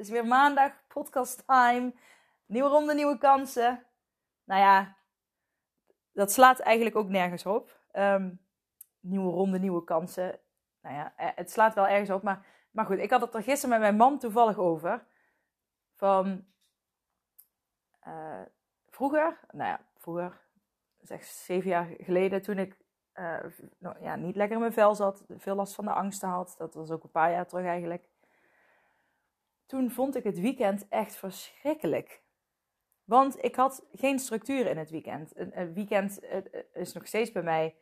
Het is weer maandag, podcast time. Nieuwe ronde, nieuwe kansen. Nou ja, dat slaat eigenlijk ook nergens op. Ehm, nieuwe ronde, nieuwe kansen. Nou ja, eh, het slaat wel ergens op. Maar, maar goed, ik had het er gisteren met mijn man toevallig over. Van uh, vroeger, nou ja, vroeger, zeg zeven jaar geleden, toen ik uh, nou, ja, niet lekker in mijn vel zat, veel last van de angsten had. Dat was ook een paar jaar terug eigenlijk. Toen vond ik het weekend echt verschrikkelijk. Want ik had geen structuur in het weekend. Een, weekend is nog steeds bij mij.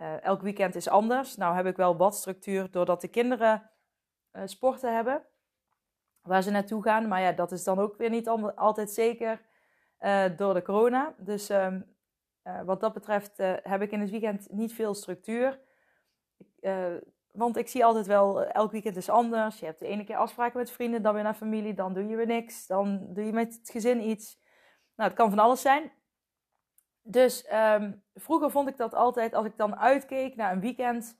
Uh, elk weekend is anders. Nou heb ik wel wat structuur doordat de kinderen sporten hebben. Waar ze naartoe gaan. Maar ja, dat is dan ook weer niet altijd zeker door de corona. Dus um, wat dat betreft heb ik in het weekend niet veel structuur. Want ik zie altijd wel, elk weekend is anders. Je hebt de ene keer afspraken met vrienden, dan weer naar familie, dan doe je weer niks. Dan doe je met het gezin iets. Nou, het kan van alles zijn. Dus um, vroeger vond ik dat altijd, als ik dan uitkeek naar een weekend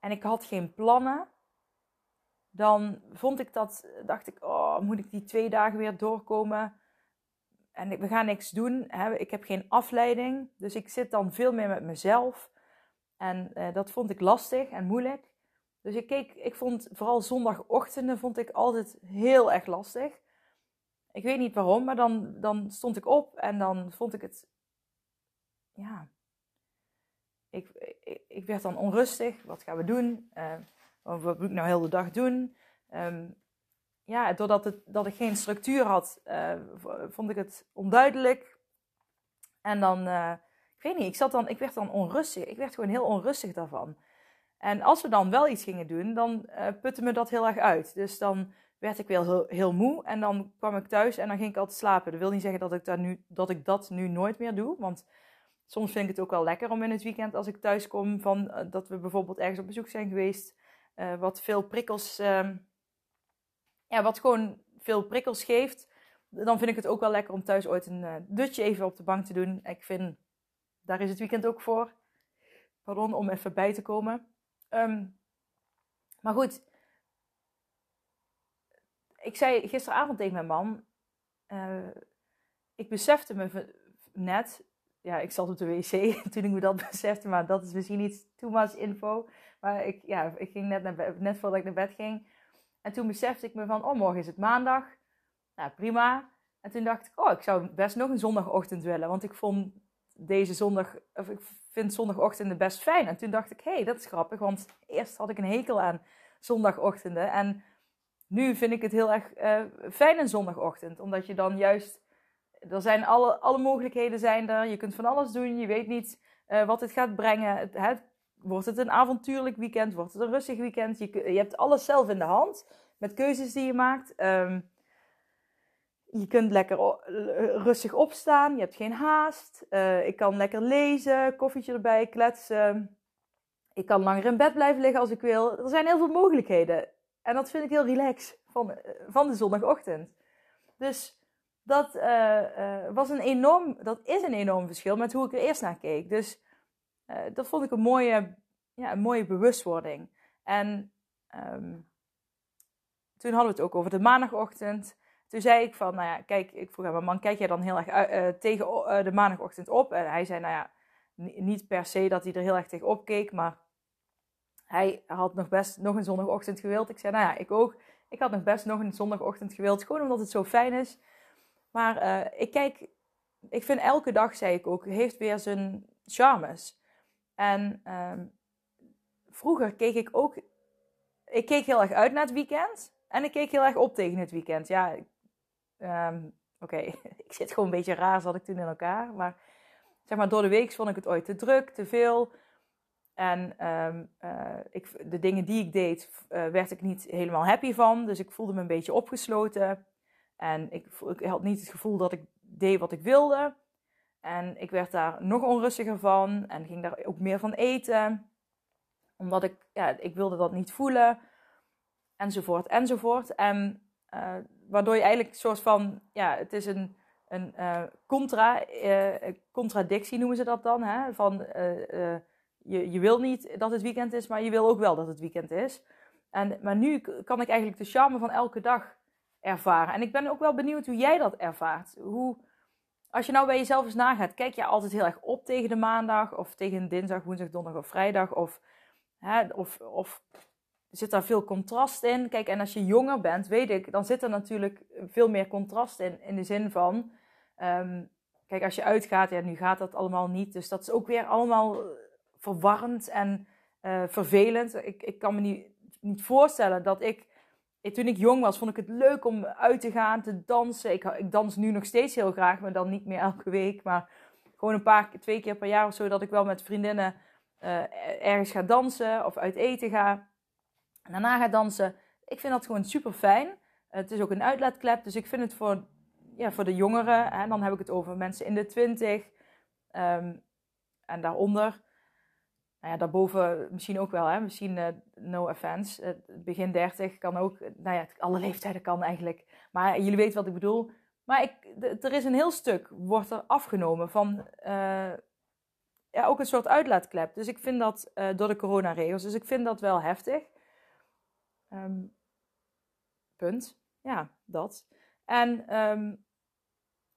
en ik had geen plannen, dan vond ik dat, dacht ik, oh, moet ik die twee dagen weer doorkomen? En we gaan niks doen. Hè? Ik heb geen afleiding. Dus ik zit dan veel meer met mezelf. En uh, dat vond ik lastig en moeilijk. Dus ik keek, ik vond vooral zondagochtenden vond ik altijd heel erg lastig. Ik weet niet waarom, maar dan, dan stond ik op en dan vond ik het. Ja. Ik, ik, werd dan onrustig. Wat gaan we doen? Uh, wat moet ik nou heel de dag doen? Um, ja, doordat het, dat ik geen structuur had, uh, vond ik het onduidelijk. En dan, uh, ik weet niet, ik, zat dan, ik werd dan onrustig. Ik werd gewoon heel onrustig daarvan. En als we dan wel iets gingen doen, dan putte me dat heel erg uit. Dus dan werd ik weer heel, heel, moe. En dan kwam ik thuis en dan ging ik altijd slapen. Dat wil niet zeggen dat ik, daar nu, dat ik dat nu nooit meer doe. Want soms vind ik het ook wel lekker om in het weekend, als ik thuis kom, van, uh, dat we bijvoorbeeld ergens op bezoek zijn geweest. Uh, wat veel prikkels, uh, ja, wat gewoon veel prikkels geeft. Dan vind ik het ook wel lekker om thuis ooit een eh, dutje even op de bank te doen. Ik vind, daar is het weekend ook voor. Pardon, om even bij te komen. Um, maar goed, ik zei gisteravond tegen mijn man, uh, ik besefte me net, ja, ik zat op de wc toen ik me dat besefte, maar dat is misschien niet too much info. Maar ik, ja, ik ging net, naar, net voordat ik naar bed ging. En toen besefte ik me van, oh, morgen is het maandag. Nou, prima. En toen dacht ik, oh, ik zou best nog een zondagochtend willen. Want ik vond deze zondag, of ik vind zondagochtenden best fijn. En toen dacht ik, hé, hey, dat is grappig. Want eerst had ik een hekel aan zondagochtenden. En nu vind ik het heel erg uh, fijn een zondagochtend. Omdat je dan juist. Er zijn alle, alle mogelijkheden zijn er. Je kunt van alles doen. Je weet niet uh, wat het gaat brengen. Het, wordt het een avontuurlijk weekend? Wordt het een rustig weekend? Je, je hebt alles zelf in de hand. Met keuzes die je maakt. Um, je kunt lekker rustig opstaan. Je hebt geen haast. Uh, ik kan lekker lezen. Koffietje erbij, kletsen. Ik kan langer in bed blijven liggen als ik wil. Er zijn heel veel mogelijkheden. En dat vind ik heel relaxed van, van de zondagochtend. Dus dat, was een enorm, dat is een enorm verschil met hoe ik er eerst naar keek. Dus dat vond ik een mooie, ja, een mooie bewustwording. En um, toen hadden we het ook over de maandagochtend. Toen zei ik van, nou ja, kijk, ik vroeg aan mijn man, kijk jij dan heel erg tegen de maandagochtend op? En hij zei, nou ja, niet per se dat hij er heel erg tegen opkeek, maar hij had nog best nog een zondagochtend gewild. Ik zei, nou ja, ik ook. Ik had nog best nog een zondagochtend gewild. Gewoon omdat het zo fijn is. Maar uh, ik kijk, ik vind elke dag, zei ik ook, heeft weer zijn charmes. En uh, vroeger keek ik ook, ik keek heel erg uit naar het weekend. En ik keek heel erg op tegen het weekend. Ja, um, Oké, ik zit gewoon een beetje raar, zat ik toen in elkaar. Maar zeg maar, door de week vond ik het ooit te druk, te veel. En ehm, eh, ik, de dingen die ik deed, uh, werd ik niet helemaal happy van. Dus ik voelde me een beetje opgesloten. En ik, ik, had niet het gevoel dat ik deed wat ik wilde. En ik werd daar nog onrustiger van en ging daar ook meer van eten. Omdat ik, ja, ik wilde dat niet voelen. Enzovoort, enzovoort. En uh, waardoor je eigenlijk een soort van, ja, het is een, een uh, contra, uh, contradictie noemen ze dat dan. Hè? Van, je, je wil niet dat het weekend is, maar je wil ook wel dat het weekend is. En, maar nu kan ik eigenlijk de charme van elke dag ervaren. En ik ben ook wel benieuwd hoe jij dat ervaart. Hoe, als je nou bij jezelf eens nagaat, kijk je altijd heel erg op tegen de maandag, of tegen dinsdag, woensdag, donderdag of vrijdag, of, hè, of, of zit daar veel contrast in? Kijk, en als je jonger bent, weet ik, dan zit er natuurlijk veel meer contrast in, in de zin van, um, kijk, als je uitgaat, ja, nu gaat dat allemaal niet, dus dat is ook weer allemaal verwarrend en uh, vervelend. Ik, ik kan me niet, niet voorstellen dat ik toen ik jong was, vond ik het leuk om uit te gaan, te dansen. Ik, ik dans nu nog steeds heel graag, maar dan niet meer elke week. Maar gewoon een paar, twee keer per jaar of zo, dat ik wel met vriendinnen ergens ga dansen of uit eten ga. En daarna ga dansen. Ik vind dat gewoon super fijn. het is ook een uitlaatklep, dus ik vind het voor, ja, voor de jongeren, hè, dan heb ik het over mensen in de twintig um, en daaronder nou ja, daarboven misschien ook wel, hè? misschien uh, no offense. Uh, begin 30 kan ook, nou ja, alle leeftijden kan eigenlijk. Maar jullie weten wat ik bedoel. Maar ik, er is een heel stuk, wordt er afgenomen van uh, ja, ook een soort uitlaatklep. Dus ik vind dat door de coronaregels. Dus ik vind dat wel heftig. Um, punt. Ja, dat. En um,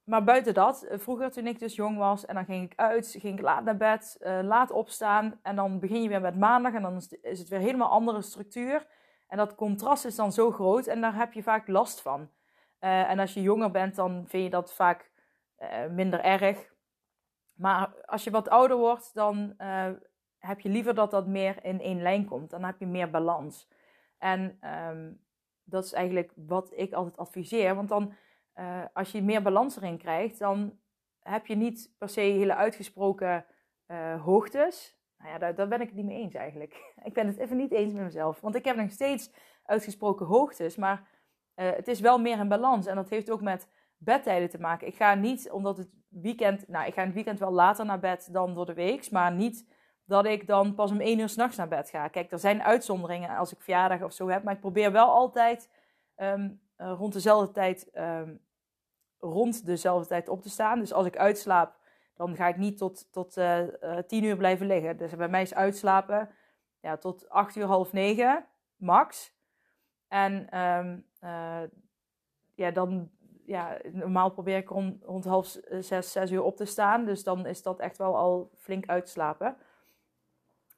maar buiten dat, eh, vroeger toen ik dus jong was en dan ging ik uit, ging ik laat naar bed, uh, laat opstaan en dan begin je weer met maandag en dan is het weer helemaal andere structuur. En dat contrast is dan zo groot en daar heb je vaak last van. Uh, en als je jonger bent, dan vind je dat vaak minder erg. Maar als je wat ouder wordt, dan heb je liever dat dat meer in één lijn komt. Dan heb je meer balans. En um, dat is eigenlijk wat ik altijd adviseer, want dan uh, als je meer balans erin krijgt, dan heb je niet per se hele uitgesproken uh, hoogtes. Nou ja, daar, daar, ben ik het niet mee eens eigenlijk. Ik ben het even niet eens met mezelf. Want ik heb nog steeds uitgesproken hoogtes, maar uh, het is wel meer in balans. En dat heeft ook met bedtijden te maken. Ik ga niet, omdat het weekend... Nou, ik ga in het weekend wel later naar bed dan door de week. Maar niet dat ik dan pas om één uur s'nachts naar bed ga. Kijk, er zijn uitzonderingen als ik verjaardag of zo heb. Maar ik probeer wel altijd um, rond dezelfde tijd um, rond dezelfde tijd op te staan. Dus als ik uitslaap, dan ga ik niet tot, tot uh, uh, tien uur blijven liggen. Dus bij mij is uitslapen ja, tot acht uur, half negen, max. En uh, ja, dan, ja, normaal probeer ik rond, rond half zes, zes uur op te staan. Dus dan is dat echt wel al flink uitslapen.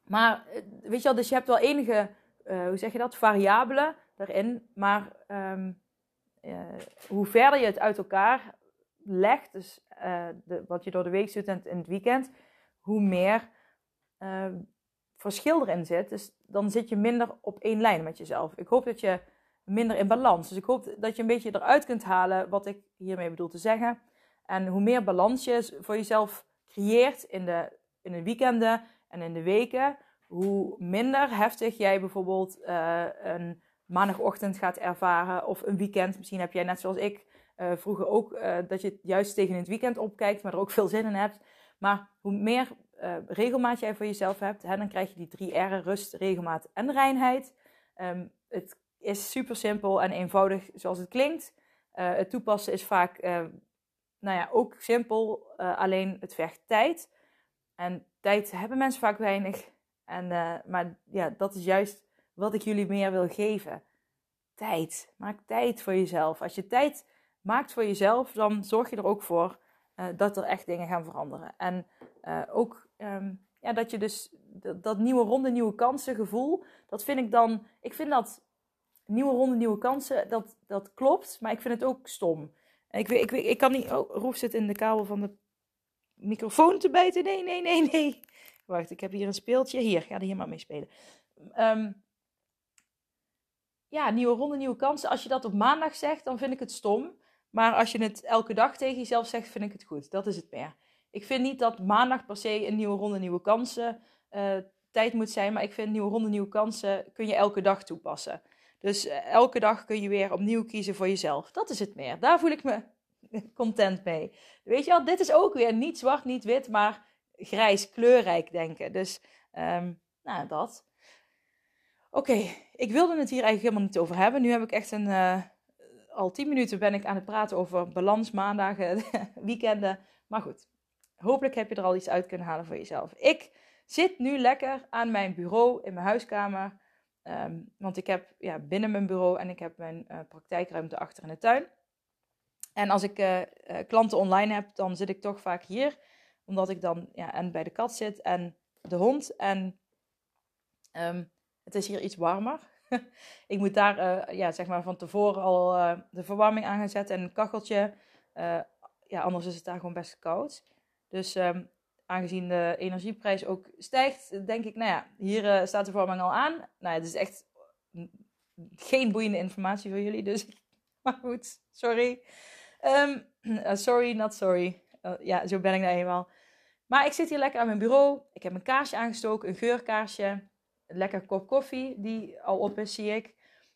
Maar weet je wel, dus je hebt wel enige, hoe zeg je dat, variabelen erin. Maar um, uh, hoe verder je het uit elkaar legt, dus de, wat je door de week doet en in het weekend, hoe meer uh, verschil erin zit. Dus dan zit je minder op één lijn met jezelf. Ik hoop dat je minder in balans. Dus ik hoop dat je een beetje eruit kunt halen wat ik hiermee bedoel te zeggen. En hoe meer balans je voor jezelf creëert in de, in de weekenden en in de weken, hoe minder heftig jij bijvoorbeeld een maandagochtend gaat ervaren of een weekend. Misschien heb jij net zoals ik uh, vroeger ook uh, dat je juist tegen het weekend opkijkt, maar er ook veel zin in hebt. Maar hoe meer regelmaat jij voor jezelf hebt, hè, dan krijg je die drie R'en: rust, regelmaat en reinheid. Um, het is super simpel en eenvoudig zoals het klinkt. het toepassen is vaak, nou ja, ook simpel, alleen het vergt tijd. En tijd hebben mensen vaak weinig. En, maar ja, dat is juist wat ik jullie meer wil geven. Tijd. Maak tijd voor jezelf. Als je tijd maakt voor jezelf, dan zorg je er ook voor uh, dat er echt dingen gaan veranderen. En uh, ook um, ja, dat je dus dat, nieuwe ronde, nieuwe kansen gevoel, dat vind ik dan, ik vind dat nieuwe ronde, nieuwe kansen, dat, dat klopt, maar ik vind het ook stom. Ik, ik, ik, ik kan niet, oh, Roef zit in de kabel van de microfoon te bijten. Nee, nee, nee, nee. Wacht, ik heb hier een speeltje. Hier, ga er hier maar mee spelen. Um, ja, nieuwe ronde, nieuwe kansen. Als je dat op maandag zegt, dan vind ik het stom. Maar als je het elke dag tegen jezelf zegt, vind ik het goed. Dat is het meer. Ik vind niet dat maandag per se een nieuwe ronde, nieuwe kansen uh, tijd moet zijn. Maar ik vind nieuwe ronde, nieuwe kansen kun je elke dag toepassen. Dus uh, elke dag kun je weer opnieuw kiezen voor jezelf. Dat is het meer. Daar voel ik me content mee. Weet je wel, dit is ook weer niet zwart, niet wit, maar grijs, kleurrijk denken. Dus, um, nou, dat. Oké, ik wilde het hier eigenlijk helemaal niet over hebben. Nu heb ik echt een. Uh, al tien minuten ben ik aan het praten over balans, maandagen, weekenden. Maar goed, hopelijk heb je er al iets uit kunnen halen voor jezelf. Ik zit nu lekker aan mijn bureau in mijn huiskamer. Um, want ik heb ja, binnen mijn bureau en ik heb mijn uh, praktijkruimte achter in de tuin. En als ik uh, klanten online heb, dan zit ik toch vaak hier. Omdat ik dan ja, en bij de kat zit en de hond. En um, het is hier iets warmer. ik moet daar uh, ja, zeg maar van tevoren al de verwarming aan gaan zetten en een kacheltje. ja, anders is het daar gewoon best koud. Dus um, aangezien de energieprijs ook stijgt, denk ik, nou ja, hier staat de verwarming al aan. Nou het is echt geen boeiende informatie voor jullie, dus maar goed, sorry. Um, sorry, not sorry. Uh, ja, zo ben ik nou eenmaal. Maar ik zit hier lekker aan mijn bureau. Ik heb een kaarsje aangestoken, een geurkaarsje. Een lekker kop koffie die al op is, zie ik.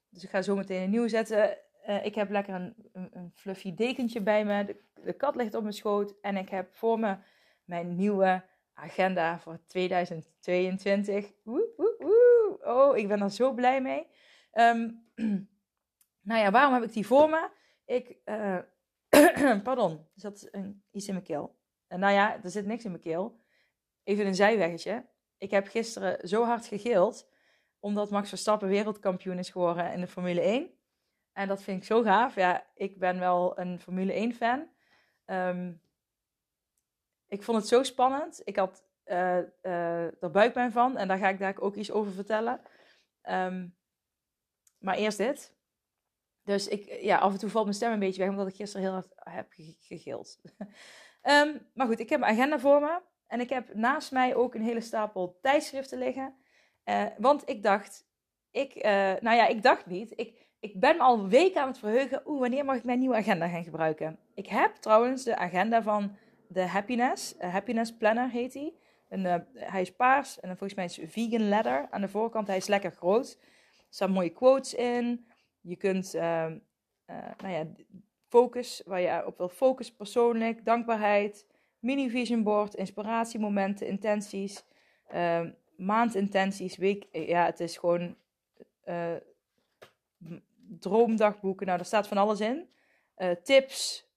Dus ik ga zo meteen een nieuw zetten. Uh, ik heb lekker een, een, fluffy dekentje bij me. De, kat ligt op mijn schoot. En ik heb voor me mijn nieuwe agenda voor 2022. Woe, woe, woe. Oh, ik ben er zo blij mee. Um, nou ja, waarom heb ik die voor me? Ik, Pardon, er zat een, iets in mijn keel. En nou ja, er zit niks in mijn keel. Even een zijweggetje. Ik heb gisteren zo hard gegild, omdat Max Verstappen wereldkampioen is geworden in de Formule 1. En dat vind ik zo gaaf. Ja, ik ben wel een Formule 1 fan. Um, ik vond het zo spannend. Ik had uh, uh, er buikpijn van en daar ga ik daar ook iets over vertellen. Um, maar eerst dit. Dus ik, ja, af en toe valt mijn stem een beetje weg, omdat ik gisteren heel hard heb gegild. um, maar goed, ik heb mijn agenda voor me. En ik heb naast mij ook een hele stapel tijdschriften liggen. Uh, want ik dacht, ik, uh, nou ja, ik dacht niet. Ik, ik ben al weken aan het verheugen. Oeh, wanneer mag ik mijn nieuwe agenda gaan gebruiken? Ik heb trouwens de agenda van de Happiness. Happiness Planner heet hij. En, hij is paars en volgens mij is vegan leather. Aan de voorkant, hij is lekker groot. Er staan mooie quotes in. Je kunt, uh, uh, nou ja, focus, waar je op wil focussen persoonlijk, dankbaarheid, mini vision board, inspiratiemomenten, intenties, uh, maandintenties, week, ja, het is gewoon uh, droomdagboeken. Nou, daar staat van alles in. Tips,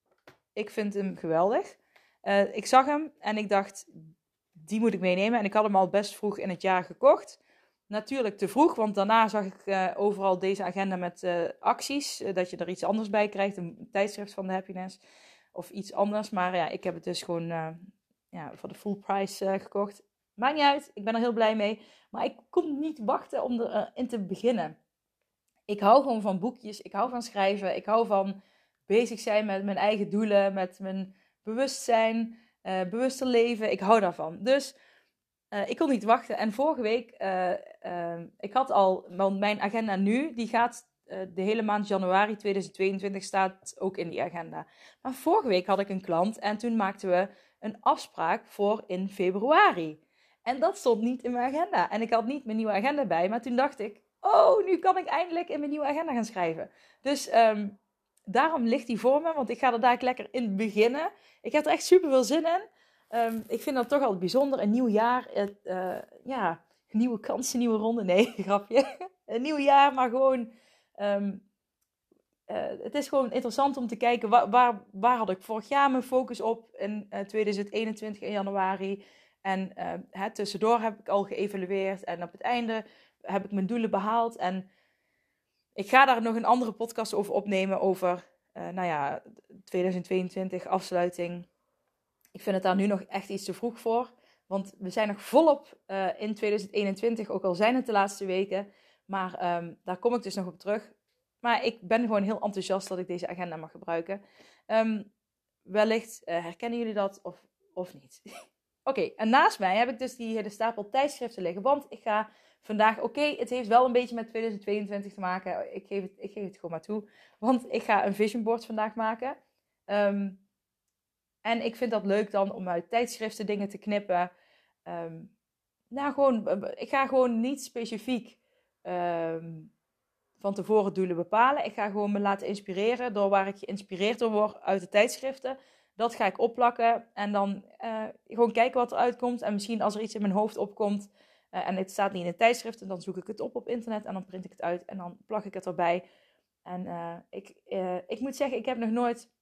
ik vind hem geweldig. Ik zag hem en ik dacht, die moet ik meenemen. En ik had hem al best vroeg in het jaar gekocht natuurlijk te vroeg, want daarna zag ik uh, overal deze agenda met uh, acties. Uh, dat je er iets anders bij krijgt, een tijdschrift van de happiness of iets anders. Maar ja, ik heb het dus gewoon ja, voor de full price gekocht. Maakt niet uit, ik ben er heel blij mee. Maar ik kon niet wachten om erin te beginnen. Ik hou gewoon van boekjes, ik hou van schrijven, ik hou van bezig zijn met mijn eigen doelen, met mijn bewustzijn, bewuster leven. Ik hou daarvan. Dus uh, ik kon niet wachten. En vorige week, uh, uh, ik had al, want mijn agenda nu, die gaat de hele maand januari 2022 staat ook in die agenda. Maar vorige week had ik een klant en toen maakten we een afspraak voor in februari. En dat stond niet in mijn agenda. En ik had niet mijn nieuwe agenda bij, maar toen dacht ik, oh, nu kan ik eindelijk in mijn nieuwe agenda gaan schrijven. Dus um, daarom ligt die voor me, want ik ga er daar lekker in beginnen. Ik heb er echt super veel zin in. Um, ik vind dat toch altijd bijzonder. Een nieuw jaar, uh, ja, nieuwe kansen, nieuwe ronde. Nee, grapje. een nieuw jaar, maar gewoon. Um, uh, het is gewoon interessant om te kijken waar, waar, waar, had ik vorig jaar mijn focus op in uh, 2021 in januari. En uh, tussendoor heb ik al geëvalueerd en op het einde heb ik mijn doelen behaald. En ik ga daar nog een andere podcast over opnemen over, nou ja, 2022 afsluiting ik vind het daar nu nog echt iets te vroeg voor. Want we zijn nog volop uh, in 2021, ook al zijn het de laatste weken. Maar um, daar kom ik dus nog op terug. Maar ik ben gewoon heel enthousiast dat ik deze agenda mag gebruiken. Um, wellicht uh, herkennen jullie dat of, of niet. Oké, en naast mij heb ik dus die hele stapel tijdschriften liggen. Want ik ga vandaag, oké, het heeft wel een beetje met 2022 te maken. Ik geef het, ik geef het gewoon maar toe. Want ik ga een vision board vandaag maken. Ehm, en ik vind dat leuk dan om uit tijdschriften dingen te knippen. Ehm, nou, gewoon, ik ga gewoon niet specifiek um, van tevoren doelen bepalen. Ik ga gewoon me laten inspireren door waar ik geïnspireerd door word uit de tijdschriften. Dat ga ik opplakken en dan uh, gewoon kijken wat er uitkomt. En misschien als er iets in mijn hoofd opkomt uh, en het staat niet in de tijdschriften, dan zoek ik het op op internet en dan print ik het uit en dan plak ik het erbij. En ik, ik moet zeggen, ik heb nog nooit.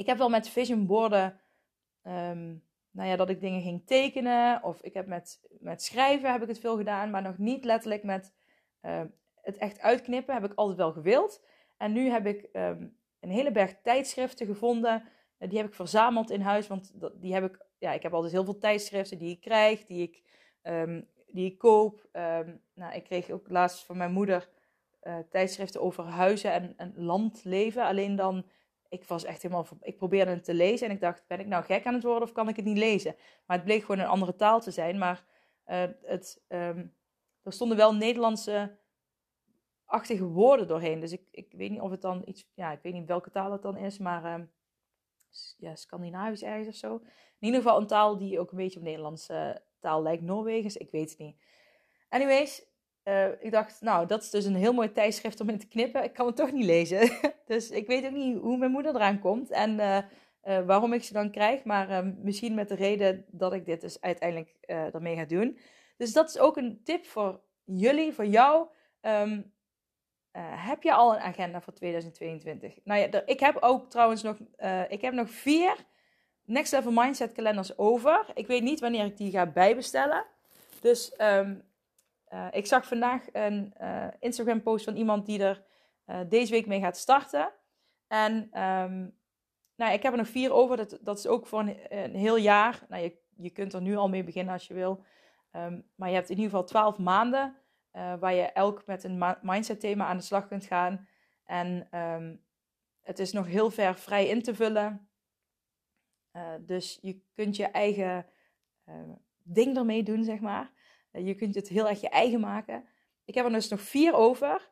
Ik heb wel met vision borden. Um, nou ja, dat ik dingen ging tekenen. Of ik heb met, met schrijven heb ik het veel gedaan. Maar nog niet letterlijk met het echt uitknippen. Heb ik altijd wel gewild. En nu heb ik um, een hele berg tijdschriften gevonden die heb ik verzameld in huis, want die heb ik, ja, ik heb altijd heel veel tijdschriften die ik krijg, die ik, die ik koop. Nou, ik kreeg ook laatst van mijn moeder uh, tijdschriften over huizen en, en landleven. Alleen dan, ik was echt helemaal, ik probeerde het te lezen en ik dacht, ben ik nou gek aan het worden of kan ik het niet lezen? Maar het bleek gewoon een andere taal te zijn, maar uh, het, um, er stonden wel Nederlandse achtige woorden doorheen. Dus ik, ik weet niet of het dan iets, ja, ik weet niet welke taal het dan is, maar ja, Scandinavisch ergens of zo. In ieder geval een taal die ook een beetje op Nederlandse taal lijkt. Noorwegens, ik weet het niet. Anyways, uh, ik dacht, nou, dat is dus een heel mooi tijdschrift om in te knippen. Ik kan het toch niet lezen. dus ik weet ook niet hoe mijn moeder eraan komt en uh, uh, waarom ik ze dan krijg. Maar misschien met de reden dat ik dit dus uiteindelijk ermee ga doen. Dus dat is ook een tip voor jullie, voor jou. Uh, heb je al een agenda voor 2022? Nou ja, ik heb ook trouwens nog, ik heb nog vier Next Level Mindset kalenders over. Ik weet niet wanneer ik die ga bijbestellen. Dus um, uh, ik zag vandaag een Instagram post van iemand die er deze week mee gaat starten. En um, nou, ik heb er nog vier over. Dat, dat is ook voor een, heel jaar. Nou, je, je kunt er nu al mee beginnen als je wil. Um, maar je hebt in ieder geval 12 maanden waar je elk met een mindset thema aan de slag kunt gaan. En um, het is nog heel ver vrij in te vullen. Dus je kunt je eigen ding ermee doen, zeg maar. Je kunt het heel erg je eigen maken. Ik heb er dus nog vier over.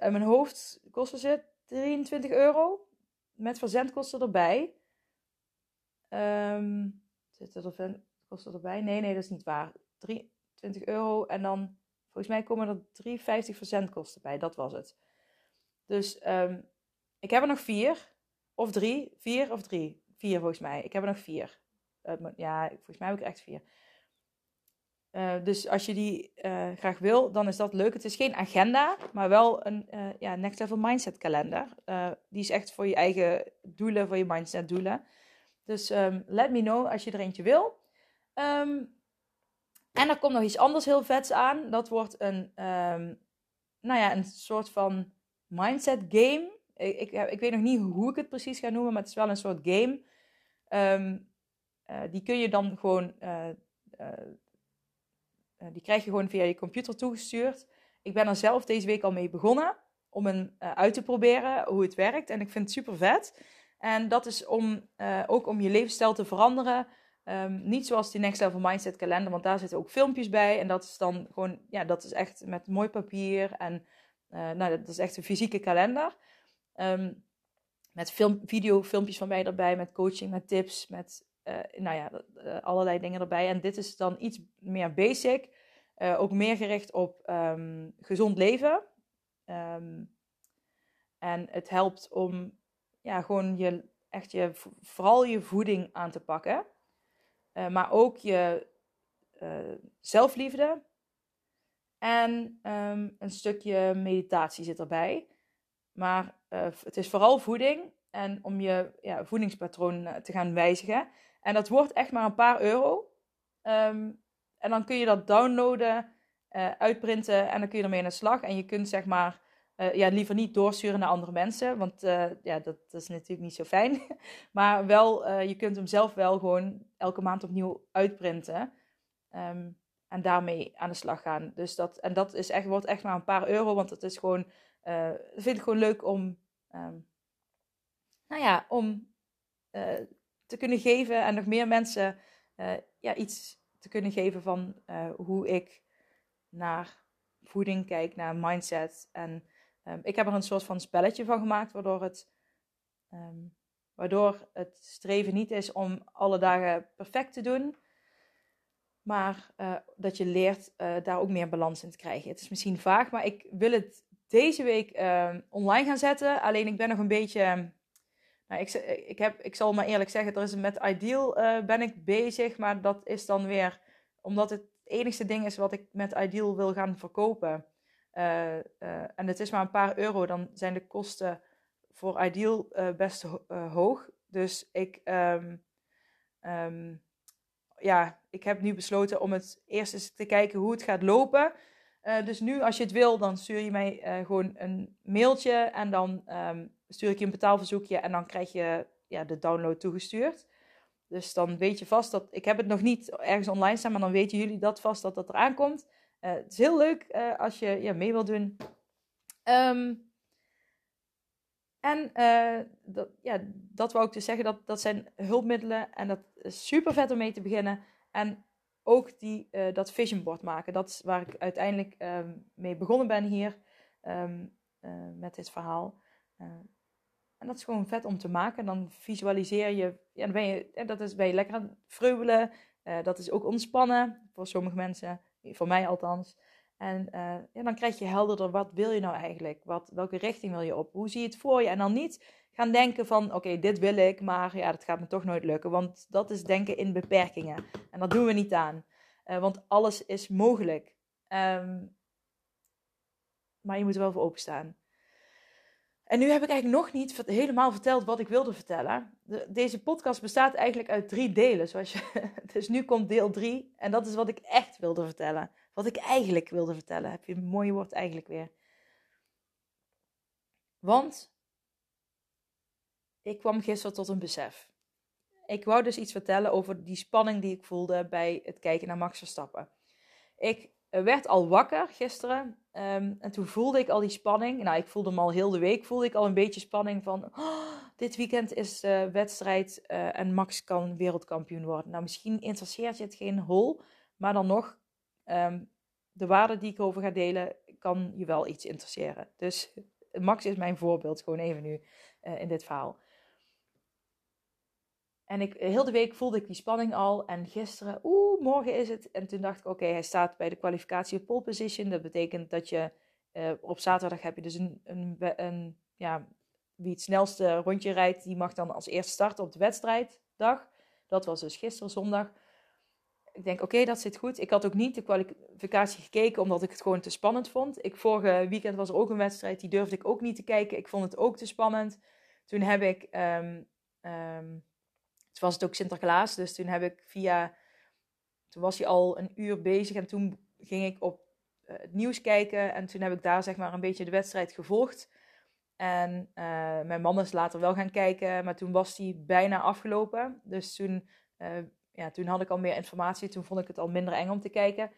in mijn hoofd kosten ze 23 euro. Met verzendkosten erbij. Um, zit er kosten erbij? Nee, nee, dat is niet waar. 23 euro en dan Volgens mij komen er 3,50 verzendkosten bij. Dat was het. Dus um, ik heb er nog vier. Of drie. Vier of drie. Vier volgens mij. Ik heb er nog vier. Uh, ja, volgens mij heb ik echt vier. Uh, dus als je die uh, graag wil, dan is dat leuk. Het is geen agenda, maar wel een ja, Next Level Mindset kalender. die is echt voor je eigen doelen, voor je mindset doelen. Dus um, let me know als je er eentje wil. Um, en er komt nog iets anders heel vets aan. Dat wordt een, um, nou ja, een soort van mindset game. Ik, ik, ik, weet nog niet hoe ik het precies ga noemen, maar het is wel een soort game. Uh, die kun je dan gewoon, uh, uh, die krijg je gewoon via je computer toegestuurd. Ik ben er zelf deze week al mee begonnen om hem uit te proberen hoe het werkt. En ik vind het super vet. En dat is om ook om je levensstijl te veranderen. Um, niet zoals die Next Level Mindset kalender, want daar zitten ook filmpjes bij. En dat is dan gewoon, ja, dat is echt met mooi papier. En nou, dat is echt een fysieke kalender. Um, met film, video, filmpjes van mij erbij, met coaching, met tips, met uh, nou ja, uh, allerlei dingen erbij. En dit is dan iets meer basic. ook meer gericht op um, gezond leven. en het helpt om ja, gewoon je, echt je, vooral je voeding aan te pakken. Maar ook je zelfliefde. En um, een stukje meditatie zit erbij. Maar het is vooral voeding. En om je ja, voedingspatroon te gaan wijzigen. En dat wordt echt maar een paar euro. Um, en dan kun je dat downloaden, uitprinten en dan kun je ermee aan de slag. En je kunt zeg maar uh, ja, liever niet doorsturen naar andere mensen, want uh, ja, dat, is natuurlijk niet zo fijn. maar wel, je kunt hem zelf wel gewoon elke maand opnieuw uitprinten. Um, en daarmee aan de slag gaan. Dus dat, en dat is echt, wordt echt maar een paar euro, want het is gewoon, vind ik gewoon leuk om, um, nou ja, om te kunnen geven en nog meer mensen ja, iets te kunnen geven van hoe ik naar voeding kijk, naar mindset. En ehm, ik heb er een soort van spelletje van gemaakt, waardoor het, ehm, waardoor het streven niet is om alle dagen perfect te doen. Maar uh, dat je leert daar ook meer balans in te krijgen. Het is misschien vaag, maar ik wil het deze week uh, online gaan zetten. Alleen ik ben nog een beetje. Nou, ik, ik, heb, ik zal maar eerlijk zeggen, er is met Ideal uh, ben ik bezig. Maar dat is dan weer omdat het enigste ding is wat ik met Ideal wil gaan verkopen. en het is maar een paar euro, dan zijn de kosten voor Ideal best hoog. Dus ik. Um, um, ja, ik heb nu besloten om het eerst eens te kijken hoe het gaat lopen. Dus nu, als je het wil, dan stuur je mij gewoon een mailtje en dan um, stuur ik je een betaalverzoekje en dan krijg je ja, de download toegestuurd. Dus dan weet je vast dat, ik heb het nog niet ergens online staan, maar dan weten jullie dat vast dat dat eraan komt. Uh, het is heel leuk als je ja, mee wilt doen. Um, en dat, ja, dat wou ik dus zeggen, dat, dat zijn hulpmiddelen en dat is super vet om mee te beginnen. En ook die, dat vision board maken. Dat is waar ik uiteindelijk um, mee begonnen ben hier uh, met dit verhaal. En dat is gewoon vet om te maken. Dan visualiseer je, ja, dan ben je, dat is, ben je lekker aan het vreubelen. dat is ook ontspannen voor sommige mensen, voor mij althans. En ja, dan krijg je helderder, wat wil je nou eigenlijk? Wat, welke richting wil je op? Hoe zie je het voor je? En dan niet gaan denken van oké, dit wil ik, maar ja, dat gaat me toch nooit lukken. Want dat is denken in beperkingen. En dat doen we niet aan. Uh, want alles is mogelijk. Um, maar je moet er wel voor openstaan. En nu heb ik eigenlijk nog niet helemaal verteld wat ik wilde vertellen. De, deze podcast bestaat eigenlijk uit drie delen. Zoals je, dus nu komt deel drie. En dat is wat ik echt wilde vertellen. Wat ik eigenlijk wilde vertellen. Heb je een mooie woord eigenlijk weer. Want ik kwam gisteren tot een besef. Ik wou dus iets vertellen over die spanning die ik voelde bij het kijken naar Max Verstappen. Ik werd al wakker gisteren um, en toen voelde ik al die spanning. Nou, ik voelde hem al heel de week, voelde ik al een beetje spanning van... Oh, dit weekend is uh, wedstrijd uh, en Max kan wereldkampioen worden. Nou, misschien interesseert je het geen hol, maar dan nog... Um, de waarde die ik over ga delen, kan je wel iets interesseren. Dus Max is mijn voorbeeld, gewoon even nu in dit verhaal. En ik, heel de week voelde ik die spanning al. En gisteren, oeh, morgen is het. En toen dacht ik, oké, hij staat bij de kwalificatie op pole position. Dat betekent dat je uh, op zaterdag heb je dus een, een, een, ja, wie het snelste rondje rijdt, die mag dan als eerste starten op de wedstrijddag. Dat was dus gisteren zondag. Ik denk, oké, dat zit goed. Ik had ook niet de kwalificatie gekeken, omdat ik het gewoon te spannend vond. Ik, vorige weekend was er ook een wedstrijd, die durfde ik ook niet te kijken. Ik vond het ook te spannend. Toen heb ik um, um, toen was het ook Sinterklaas, dus toen heb ik via. Toen was hij al een uur bezig en toen ging ik op uh, het nieuws kijken. En toen heb ik daar zeg maar een beetje de wedstrijd gevolgd. En uh, mijn man is later wel gaan kijken, maar toen was die bijna afgelopen. Dus toen, uh, ja, toen had ik al meer informatie. Toen vond ik het al minder eng om te kijken.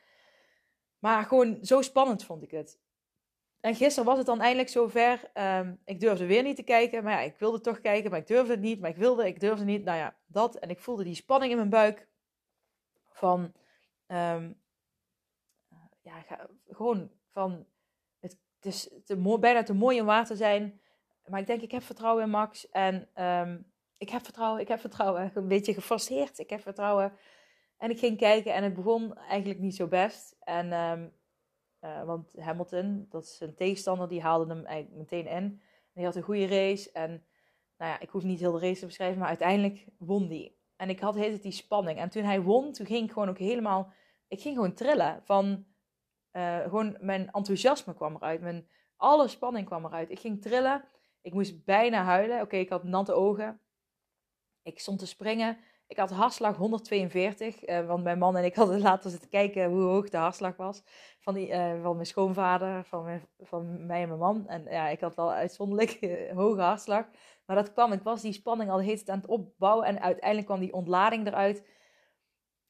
Maar gewoon zo spannend vond ik het. En gisteren was het dan eindelijk zover. Um, ik durfde weer niet te kijken. Maar ja, ik wilde toch kijken, maar ik durfde het niet. Maar ik wilde, ik durfde niet. Nou ja, dat. En ik voelde die spanning in mijn buik. Van, um, ja, gewoon van, het, het is te mooi, bijna te mooi om waar te zijn. Maar ik denk, ik heb vertrouwen in Max. En um, ik heb vertrouwen, ik heb vertrouwen. Een beetje geforceerd. Ik heb vertrouwen. En ik ging kijken en het begon eigenlijk niet zo best. En uh, want Hamilton, dat is een tegenstander, die haalde hem eigenlijk meteen in. En hij had een goede race. En nou ja, ik hoef niet heel de race te beschrijven, maar uiteindelijk won die. En ik had hele die spanning. En toen hij won, toen ging ik gewoon ook helemaal... Ik ging gewoon trillen van... Uh, gewoon mijn enthousiasme kwam eruit. Mijn, alle spanning kwam eruit. Ik ging trillen. Ik moest bijna huilen. Oké, ik had natte ogen. Ik stond te springen. Ik had hartslag 142, uh, want mijn man en ik hadden later zitten kijken hoe hoog de hartslag was. Van, die, uh, van mijn schoonvader, van, van mij en mijn man. En ja, ik had wel uitzonderlijk uh, hoge hartslag. Maar dat kwam, ik was die spanning al tijd aan het opbouwen. En uiteindelijk kwam die ontlading eruit.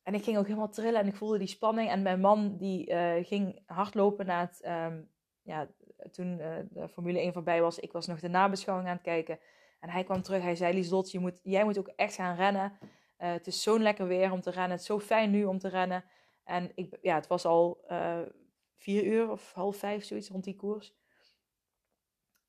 En ik ging ook helemaal trillen en ik voelde die spanning. En mijn man die ging hardlopen na het, um, ja, toen de Formule 1 voorbij was. Ik was nog de nabeschouwing aan het kijken. En hij kwam terug, hij zei, Lieslot, je moet, jij moet ook echt gaan rennen. Uh, het is zo'n lekker weer om te rennen. Het is zo fijn nu om te rennen. En ik, ja, het was al uh, vier uur of half vijf, zoiets rond die koers.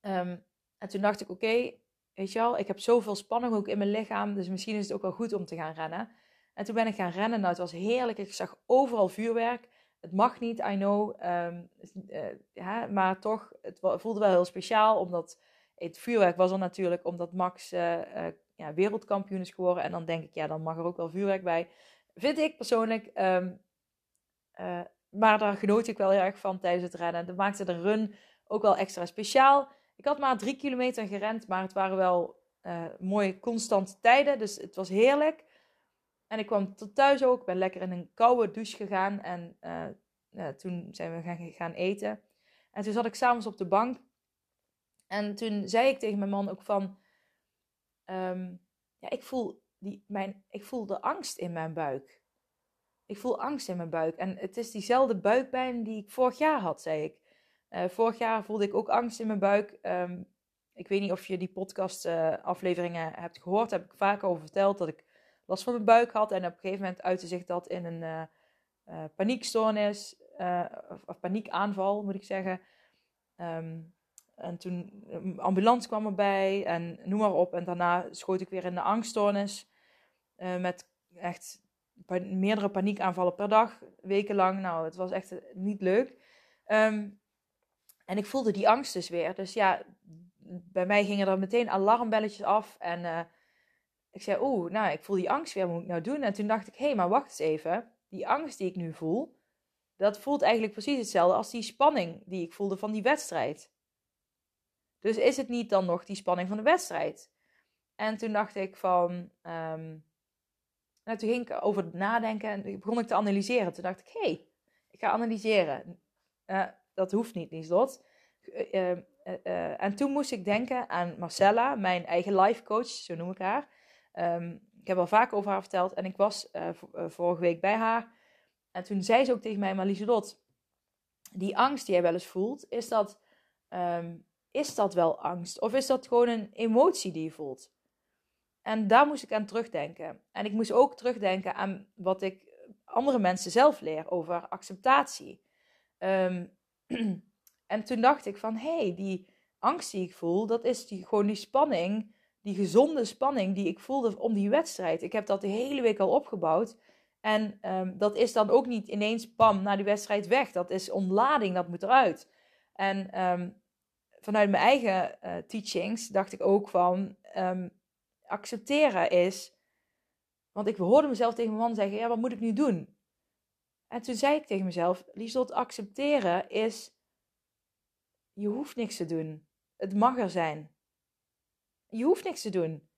Ehm, en toen dacht ik, oké, weet je wel, ik heb zoveel spanning ook in mijn lichaam, dus misschien is het ook wel goed om te gaan rennen. En toen ben ik gaan rennen. Nou, het was heerlijk. Ik zag overal vuurwerk. Het mag niet, I know. Ehm, eh, ja, maar toch, het voelde wel heel speciaal. Omdat het vuurwerk was er natuurlijk omdat Max ja, wereldkampioen is geworden. En dan denk ik, ja, dan mag er ook wel vuurwerk bij. Vind ik persoonlijk. Ehm, maar daar genoot ik wel heel erg van tijdens het rennen. Dat maakte de run ook wel extra speciaal. Ik had maar drie kilometer gerend, maar het waren wel mooie constante tijden. Dus het was heerlijk. En ik kwam tot thuis ook. Ik ben lekker in een koude douche gegaan. En uh, toen zijn we gaan, gaan eten. En toen zat ik s'avonds op de bank. En toen zei ik tegen mijn man ook van... Ehm, ja, ik voel, die, mijn, ik voel de angst in mijn buik. Ik voel angst in mijn buik. En het is diezelfde buikpijn die ik vorig jaar had, zei ik. Uh, vorig jaar voelde ik ook angst in mijn buik. Um, ik weet niet of je die podcast uh, afleveringen hebt gehoord. Daar heb ik vaak over verteld dat ik last van mijn buik had. En op een gegeven moment uitte zich dat in een uh, uh, paniekstoornis, of, paniekaanval moet ik zeggen. Um, en toen een ambulance kwam erbij en noem maar op. En daarna schoot ik weer in de angststoornis. met echt meerdere paniekaanvallen per dag, wekenlang. Nou, het was echt niet leuk. Um, en ik voelde die angst dus weer. Dus ja, bij mij gingen er meteen alarmbelletjes af. En ik zei, oeh, nou, ik voel die angst weer, wat moet ik nou doen? En toen dacht ik, hé, hey, maar wacht eens even. Die angst die ik nu voel, dat voelt eigenlijk precies hetzelfde als die spanning die ik voelde van die wedstrijd. Dus is het niet dan nog die spanning van de wedstrijd? En toen dacht ik van, um, toen ging ik over nadenken en begon ik te analyseren. Toen dacht ik, hé, hey, ik ga analyseren. Uh, dat hoeft niet, Lieslot. Uh, uh, en toen moest ik denken aan Marcella, mijn eigen life coach, zo noem ik haar. Um, ik heb al vaak over haar verteld en ik was vorige week bij haar. En toen zei ze ook tegen mij, maar Lieselot, die angst die jij wel eens voelt, is dat, is dat wel angst? Of is dat gewoon een emotie die je voelt? En daar moest ik aan terugdenken. En ik moest ook terugdenken aan wat ik andere mensen zelf leer over acceptatie. Um, en toen dacht ik van, hé, hey, die angst die ik voel, dat is die, gewoon die spanning die gezonde spanning die ik voelde om die wedstrijd. Ik heb dat de hele week al opgebouwd. En um, dat is dan ook niet ineens pam na die wedstrijd weg. Dat is ontlading, dat moet eruit. En um, vanuit mijn eigen uh, teachings dacht ik ook van um, accepteren is. Want ik hoorde mezelf tegen mijn man zeggen: Ja, wat moet ik nu doen? En toen zei ik tegen mezelf: Lieslot, accepteren is. Je hoeft niks te doen. Het mag er zijn. Je hoeft niks te doen.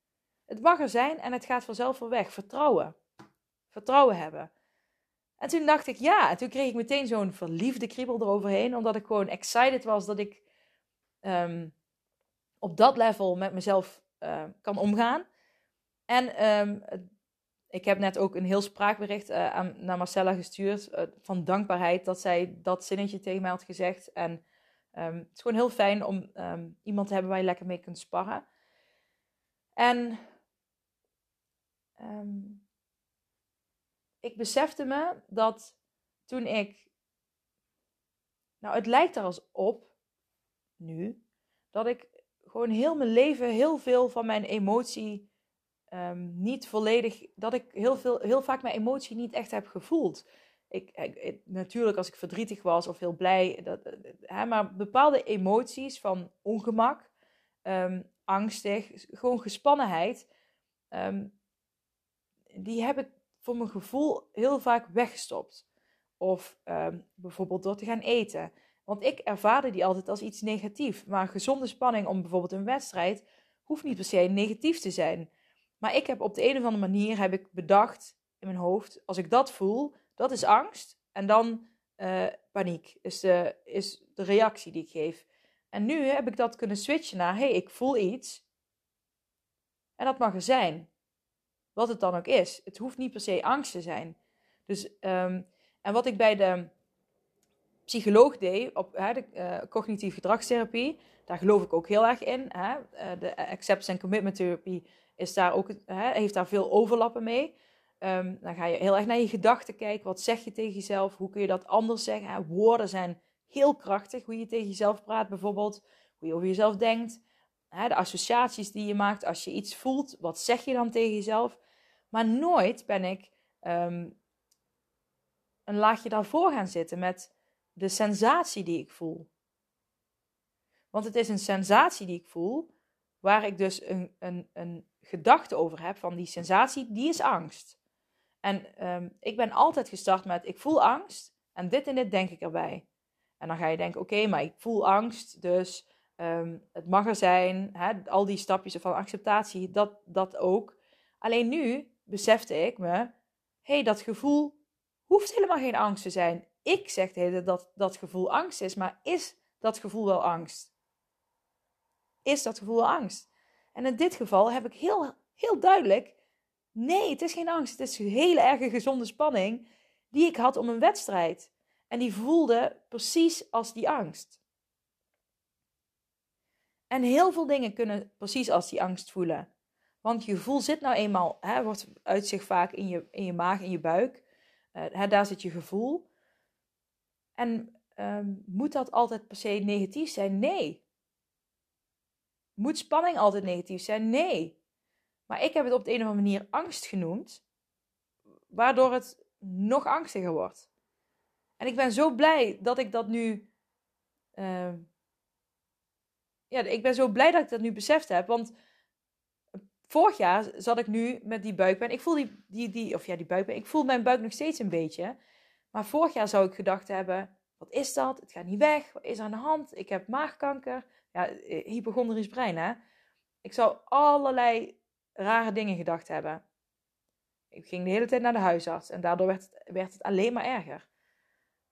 Het mag er zijn en het gaat vanzelf wel weg. Vertrouwen. Vertrouwen hebben. En toen dacht ik ja. En toen kreeg ik meteen zo'n verliefde kriebel eroverheen. Omdat ik gewoon excited was dat ik um, op dat level met mezelf uh, kan omgaan. En um, ik heb net ook een heel spraakbericht uh, aan, naar Marcella gestuurd. Uh, van dankbaarheid dat zij dat zinnetje tegen mij had gezegd. En um, het is gewoon heel fijn om iemand te hebben waar je lekker mee kunt sparren. En ik besefte me dat toen ik. Nou, het lijkt er als op nu dat ik gewoon heel mijn leven heel veel van mijn emotie um, niet volledig. Dat ik heel, veel, heel vaak mijn emotie niet echt heb gevoeld. Ik, natuurlijk, als ik verdrietig was of heel blij, dat, hè, maar bepaalde emoties van ongemak, um, angstig, gewoon gespannenheid. Um, die heb ik voor mijn gevoel heel vaak weggestopt. Of bijvoorbeeld door te gaan eten. Want ik ervaarde die altijd als iets negatiefs. Maar gezonde spanning om bijvoorbeeld een wedstrijd hoeft niet per se negatief te zijn. Maar ik heb op de een of andere manier heb ik bedacht in mijn hoofd, als ik dat voel, dat is angst. En dan uh, paniek is de, is de reactie die ik geef. En nu heb ik dat kunnen switchen naar, hey, ik voel iets. En dat mag er zijn. Wat het dan ook is. Het hoeft niet per se angst te zijn. Dus, um, en wat ik bij de psycholoog deed, op hè, de uh, cognitieve gedragstherapie, daar geloof ik ook heel erg in. Hè? Uh, de acceptance and commitment therapie is daar ook, hè, heeft daar veel overlappen mee. ehm, dan ga je heel erg naar je gedachten kijken. Wat zeg je tegen jezelf? Hoe kun je dat anders zeggen? Woorden zijn heel krachtig. Hoe je tegen jezelf praat bijvoorbeeld. Hoe je over jezelf denkt. de associaties die je maakt als je iets voelt. Wat zeg je dan tegen jezelf? Maar nooit ben ik um, een laagje daarvoor gaan zitten met de sensatie die ik voel. Want het is een sensatie die ik voel, waar ik dus een, een, een gedachte over heb van die sensatie, die is angst. En ehm, ik ben altijd gestart met ik voel angst en dit en dit denk ik erbij. En dan ga je denken, oké, maar ik voel angst, dus ehm, het mag er zijn. Hè, al die stapjes van acceptatie, dat, dat ook. Alleen nu besefte ik me, hé, hey, dat gevoel hoeft helemaal geen angst te zijn. Ik zeg de dat dat gevoel angst is, maar is dat gevoel wel angst? Is dat gevoel angst? En in dit geval heb ik heel, heel duidelijk, nee, het is geen angst. Het is een hele erge gezonde spanning die ik had om een wedstrijd. En die voelde precies als die angst. En heel veel dingen kunnen precies als die angst voelen. Want je gevoel zit nou eenmaal, hè, wordt uit zich vaak in je, in je maag, in je buik. Uh, hè, daar zit je gevoel. En ehm, moet dat altijd per se negatief zijn? Nee. Moet spanning altijd negatief zijn? Nee. Maar ik heb het op de een of andere manier angst genoemd, waardoor het nog angstiger wordt. En ik ben zo blij dat ik dat nu. Uh, ja, ik ben zo blij dat ik dat nu beseft heb. Want vorig jaar zat ik nu met die buikpijn. Ik voel die, die, die, of ja, die buikpijn. Ik voel mijn buik nog steeds een beetje. Maar vorig jaar zou ik gedacht hebben: wat is dat? Het gaat niet weg. Wat is er aan de hand? Ik heb maagkanker. Ja, eh, hypochondrisch brein, hè? Ik zou allerlei rare dingen gedacht hebben. Ik ging de hele tijd naar de huisarts en daardoor werd het, werd het alleen maar erger.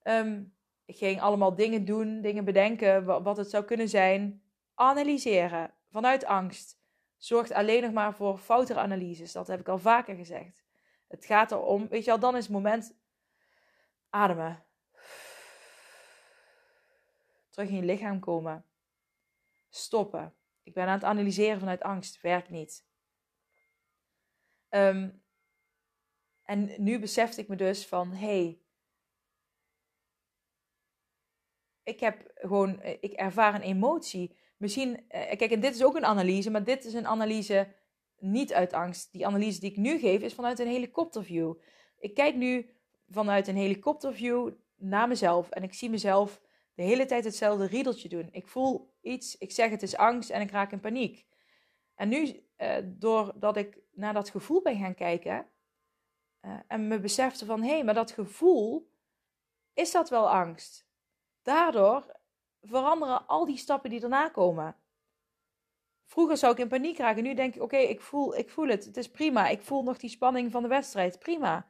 Ehm, ik ging allemaal dingen doen, dingen bedenken, wat, het zou kunnen zijn. Analyseren vanuit angst zorgt alleen nog maar voor foutere analyses. Dat heb ik al vaker gezegd. Het gaat erom, weet je wel, dan is het moment ademen. Terug in je lichaam komen. Stoppen. Ik ben aan het analyseren vanuit angst. Werkt niet. Ehm, en nu besefte ik me dus van, hey, ik heb gewoon, ik ervaar een emotie misschien, eh, kijk, en dit is ook een analyse, maar dit is een analyse niet uit angst. Die analyse die ik nu geef is vanuit een helikopterview. Ik kijk nu vanuit een helikopterview naar mezelf en ik zie mezelf de hele tijd hetzelfde riedeltje doen. Ik voel iets, ik zeg het is angst en ik raak in paniek. En nu, eh, doordat ik naar dat gevoel ben gaan kijken uh, en me besefte van hé, hey, maar dat gevoel, is dat wel angst? Daardoor veranderen al die stappen die daarna komen. Vroeger zou ik in paniek raken. Nu denk ik: oké, ik, voel, ik voel het. Het is prima. Ik voel nog die spanning van de wedstrijd. Prima.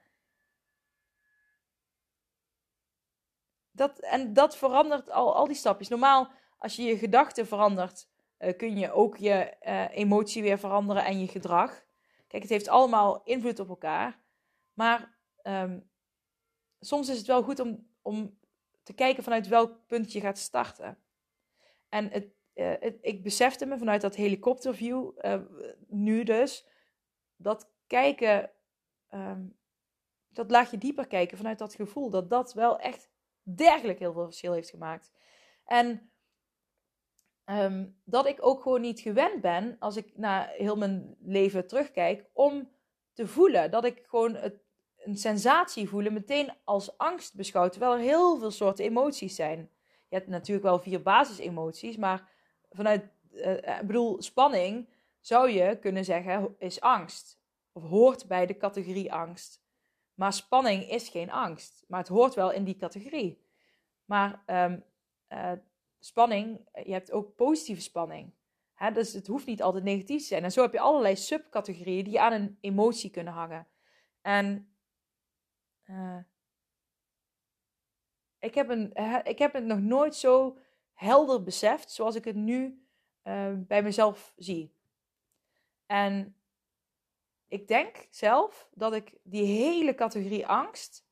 Dat, en dat verandert al, al die stapjes. Normaal, als je je gedachten verandert, uh, kun je ook je uh, emotie weer veranderen en je gedrag. Kijk, het heeft allemaal invloed op elkaar. Maar um, soms is het wel goed om, om te kijken vanuit welk punt je gaat starten. En het, het, ik besefte me vanuit dat helikopterview nu dus, dat kijken, um, dat laagje dieper kijken vanuit dat gevoel, dat dat wel echt dergelijk heel veel verschil heeft gemaakt. En um, dat ik ook gewoon niet gewend ben, als ik naar heel mijn leven terugkijk, om te voelen. Dat ik gewoon het een sensatie voelen meteen als angst beschouwt, terwijl er heel veel soorten emoties zijn. Je hebt natuurlijk wel vier basisemoties, maar vanuit, uh, ik bedoel, spanning zou je kunnen zeggen is angst. Of hoort bij de categorie angst. Maar spanning is geen angst, maar het hoort wel in die categorie. Maar um, uh, spanning, je hebt ook positieve spanning. Hè? Dus het hoeft niet altijd negatief te zijn. En zo heb je allerlei subcategorieën die aan een emotie kunnen hangen. En uh, ik, heb een, ik heb het nog nooit zo helder beseft zoals ik het nu uh, bij mezelf zie. En ik denk zelf dat ik die hele categorie angst,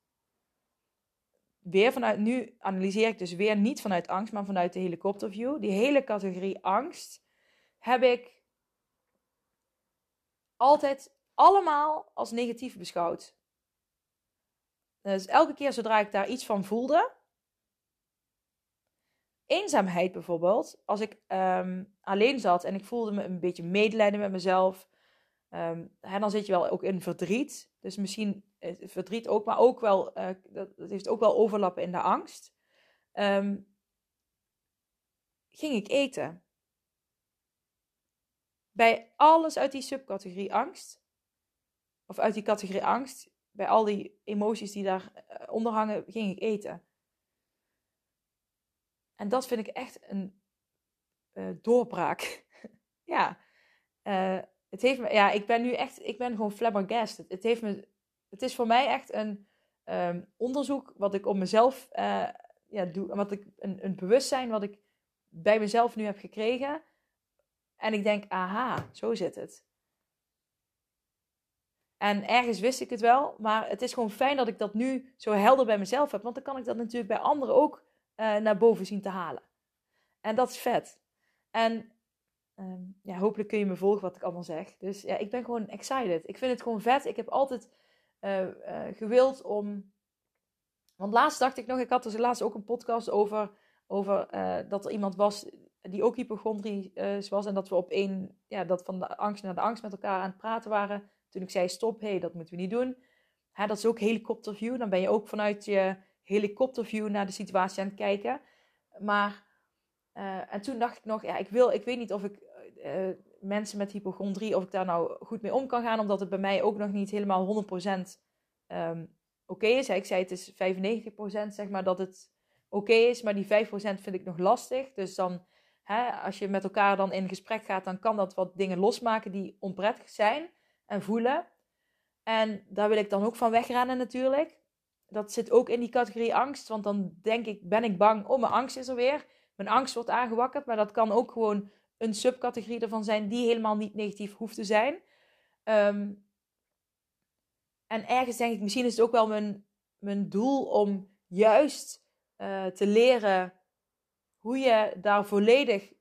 weer vanuit, nu analyseer ik dus weer niet vanuit angst, maar vanuit de helikopterview, die hele categorie angst heb ik altijd allemaal als negatief beschouwd. Dus elke keer zodra ik daar iets van voelde, eenzaamheid bijvoorbeeld, als ik ehm, alleen zat en ik voelde me een beetje medelijden met mezelf, um, dan zit je wel ook in verdriet. Dus misschien eh, verdriet ook, maar ook wel, uh, dat, heeft ook wel overlappen in de angst. Ehm, ging ik eten. Bij alles uit die subcategorie angst, of uit die categorie angst, bij al die emoties die daar eh, hangen, ging ik eten. En dat vind ik echt een doorbraak. ja, het heeft me, ja, ik ben nu echt, ik ben gewoon flabbergasted. Het heeft me, het is voor mij echt een um, onderzoek wat ik op mezelf uh, ja, doe, wat ik een, een bewustzijn wat ik bij mezelf nu heb gekregen. En ik denk, aha, zo zit het. En ergens wist ik het wel, maar het is gewoon fijn dat ik dat nu zo helder bij mezelf heb. Want dan kan ik dat natuurlijk bij anderen ook uh, naar boven zien te halen. En dat is vet. En um, ja, hopelijk kun je me volgen wat ik allemaal zeg. Dus ja, ik ben gewoon excited. Ik vind het gewoon vet. Ik heb altijd uh, uh, gewild om. Want laatst dacht ik nog, ik had dus laatst ook een podcast over, over dat er iemand was die ook hypochondrisch was. En dat we op één, ja, dat van de angst naar de angst met elkaar aan het praten waren. Toen ik zei: stop, hé, hey, dat moeten we niet doen. Hè, dat is ook helikopterview. Dan ben je ook vanuit je helikopterview naar de situatie aan het kijken. Maar, uh, en toen dacht ik nog, ja, ik, wil, ik weet niet of ik uh, mensen met hypochondrie, of ik daar nou goed mee om kan gaan, omdat het bij mij ook nog niet helemaal 100% um, ehm, oké is. ik zei het is 95% zeg maar dat het oké is, maar die 5% vind ik nog lastig. Dus dan, hè, als je met elkaar dan in gesprek gaat, dan kan dat wat dingen losmaken die onprettig zijn en voelen. En daar wil ik dan ook van wegrennen natuurlijk dat zit ook in die categorie angst. Want dan denk ik, ben ik bang, oh mijn angst is er weer. Mijn angst wordt aangewakkerd. Maar dat kan ook gewoon een subcategorie ervan zijn die helemaal niet negatief hoeft te zijn. Um, en ergens denk ik, misschien is het ook wel mijn, mijn doel om juist uh, te leren hoe je daar volledig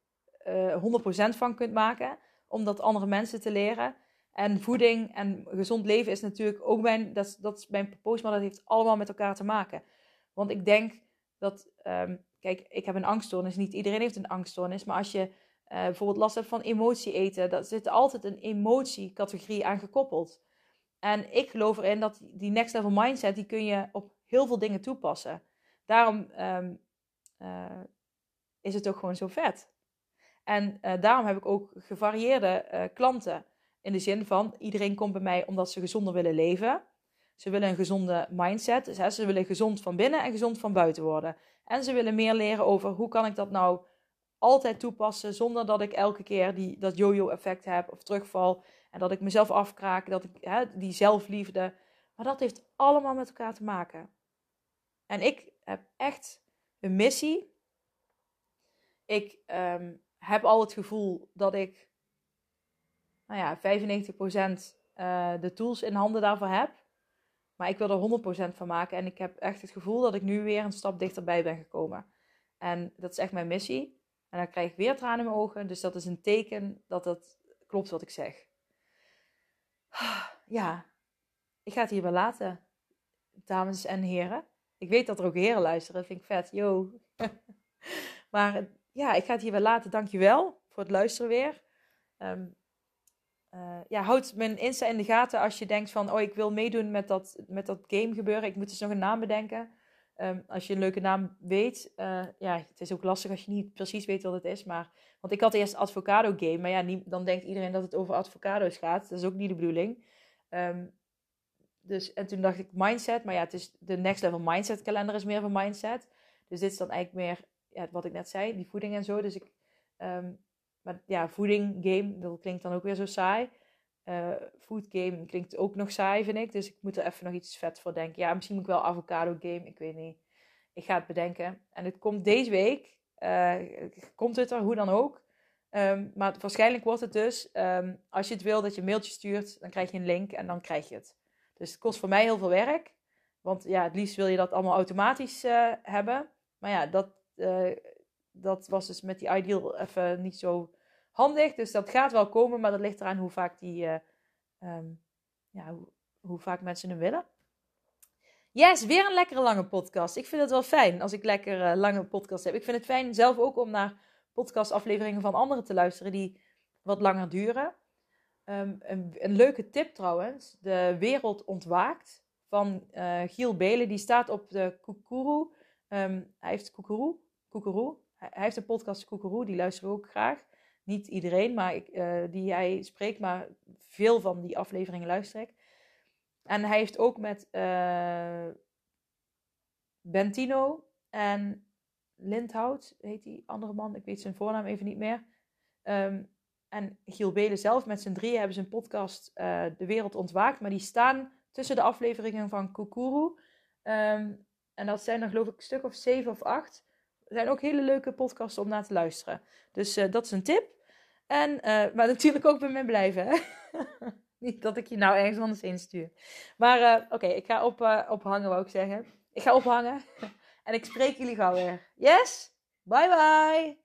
uh, eh, 100% van kunt maken. Om dat andere mensen te leren. En voeding en gezond leven is natuurlijk ook mijn, dat, is, dat is mijn propose, maar dat heeft allemaal met elkaar te maken. Want ik denk dat, um, kijk, ik heb een angststoornis, niet iedereen heeft een angststoornis, maar als je uh, bijvoorbeeld last hebt van emotie eten, dan zit altijd een emotiecategorie aan gekoppeld. En ik geloof erin dat die next level mindset, die kun je op heel veel dingen toepassen. Daarom um, uh, is het ook gewoon zo vet. En uh, daarom heb ik ook gevarieerde klanten. In de zin van, iedereen komt bij mij omdat ze gezonder willen leven. Ze willen een gezonde mindset. Dus, ze willen gezond van binnen en gezond van buiten worden. En ze willen meer leren over hoe kan ik dat nou altijd toepassen zonder dat ik elke keer die, dat yo-yo effect heb of terugval. En dat ik mezelf afkraak, dat ik hè, die zelfliefde. Maar dat heeft allemaal met elkaar te maken. En ik heb echt een missie. Ik um, heb al het gevoel dat ik nou ja, 95% uh, eh, de tools in handen daarvoor heb. Maar ik wil er 100% van maken. En ik heb echt het gevoel dat ik nu weer een stap dichterbij ben gekomen. En dat is echt mijn missie. En dan krijg ik weer tranen in mijn ogen. Dus dat is een teken dat het klopt wat ik zeg. Ja, ik ga het hier wel laten, dames en heren. Ik weet dat er ook heren luisteren. Dat vind ik vet. Yo. maar ja, ik ga het hier wel laten. Dankjewel voor het luisteren weer. Um, uh, ja, houd mijn Insta in de gaten als je denkt van... oh, ik wil meedoen met dat, met dat game gebeuren. Ik moet dus nog een naam bedenken. Um, als je een leuke naam weet. Uh, ja, het is ook lastig als je niet precies weet wat het is. Maar, want ik had eerst Advocado Game. Maar ja, dan denkt iedereen dat het over advocado's gaat. Dat is ook niet de bedoeling. Um, dus, en toen dacht ik mindset. Maar ja, het is de next level mindset kalender is meer van mindset. Dus dit is dan eigenlijk meer ja, wat ik net zei. Die voeding en zo. Dus ik... Um, maar ja, voeding, game, dat klinkt dan ook weer zo saai. Uh, food game klinkt ook nog saai, vind ik. Dus ik moet er even nog iets vet voor denken. Ja, misschien moet ik wel avocado game, ik weet niet. Ik ga het bedenken. En het komt deze week. Uh, komt het er, hoe dan ook. Um, maar waarschijnlijk wordt het dus, um, als je het wil, dat je een mailtje stuurt. Dan krijg je een link en dan krijg je het. Dus het kost voor mij heel veel werk. Want ja, het liefst wil je dat allemaal automatisch uh, hebben. Maar ja, dat, dat was dus met die ideal even niet zo handig. Dus dat gaat wel komen, maar dat ligt eraan hoe vaak, die, uh, um, ja, hoe, vaak mensen hem willen. Yes, weer een lekkere lange podcast. Ik vind het wel fijn als ik lekker uh, lange podcast heb. Ik vind het fijn zelf ook om naar podcastafleveringen van anderen te luisteren die wat langer duren. Um, een, leuke tip trouwens. De Wereld Ontwaakt van uh, Giel Belen. Die staat op de Kukuru. Um, hij heeft Kukuru. Kukuru. Hij, heeft een podcast Kukuru. Die luisteren we ook graag. Niet iedereen, maar ik, uh, die hij spreekt. Maar veel van die afleveringen luister ik. En hij heeft ook met uh, Bentino en Lindhout, heet die andere man, ik weet zijn voornaam even niet meer. Um, en Giel Belen zelf, met z'n drieën hebben ze een podcast uh, De Wereld Ontwaakt. Maar die staan tussen de afleveringen van Kukuru. Um, en dat zijn er geloof ik een stuk of zeven of acht. Zijn ook hele leuke podcasts om naar te luisteren. Dus dat is een tip. En, uh, maar natuurlijk ook bij mij blijven. Niet dat ik je nou ergens anders heen stuur. Maar uh, oké, ik ga op, uh, ophangen, wou ik zeggen. Ik ga ophangen. en ik spreek jullie gauw weer. Yes? Bye bye!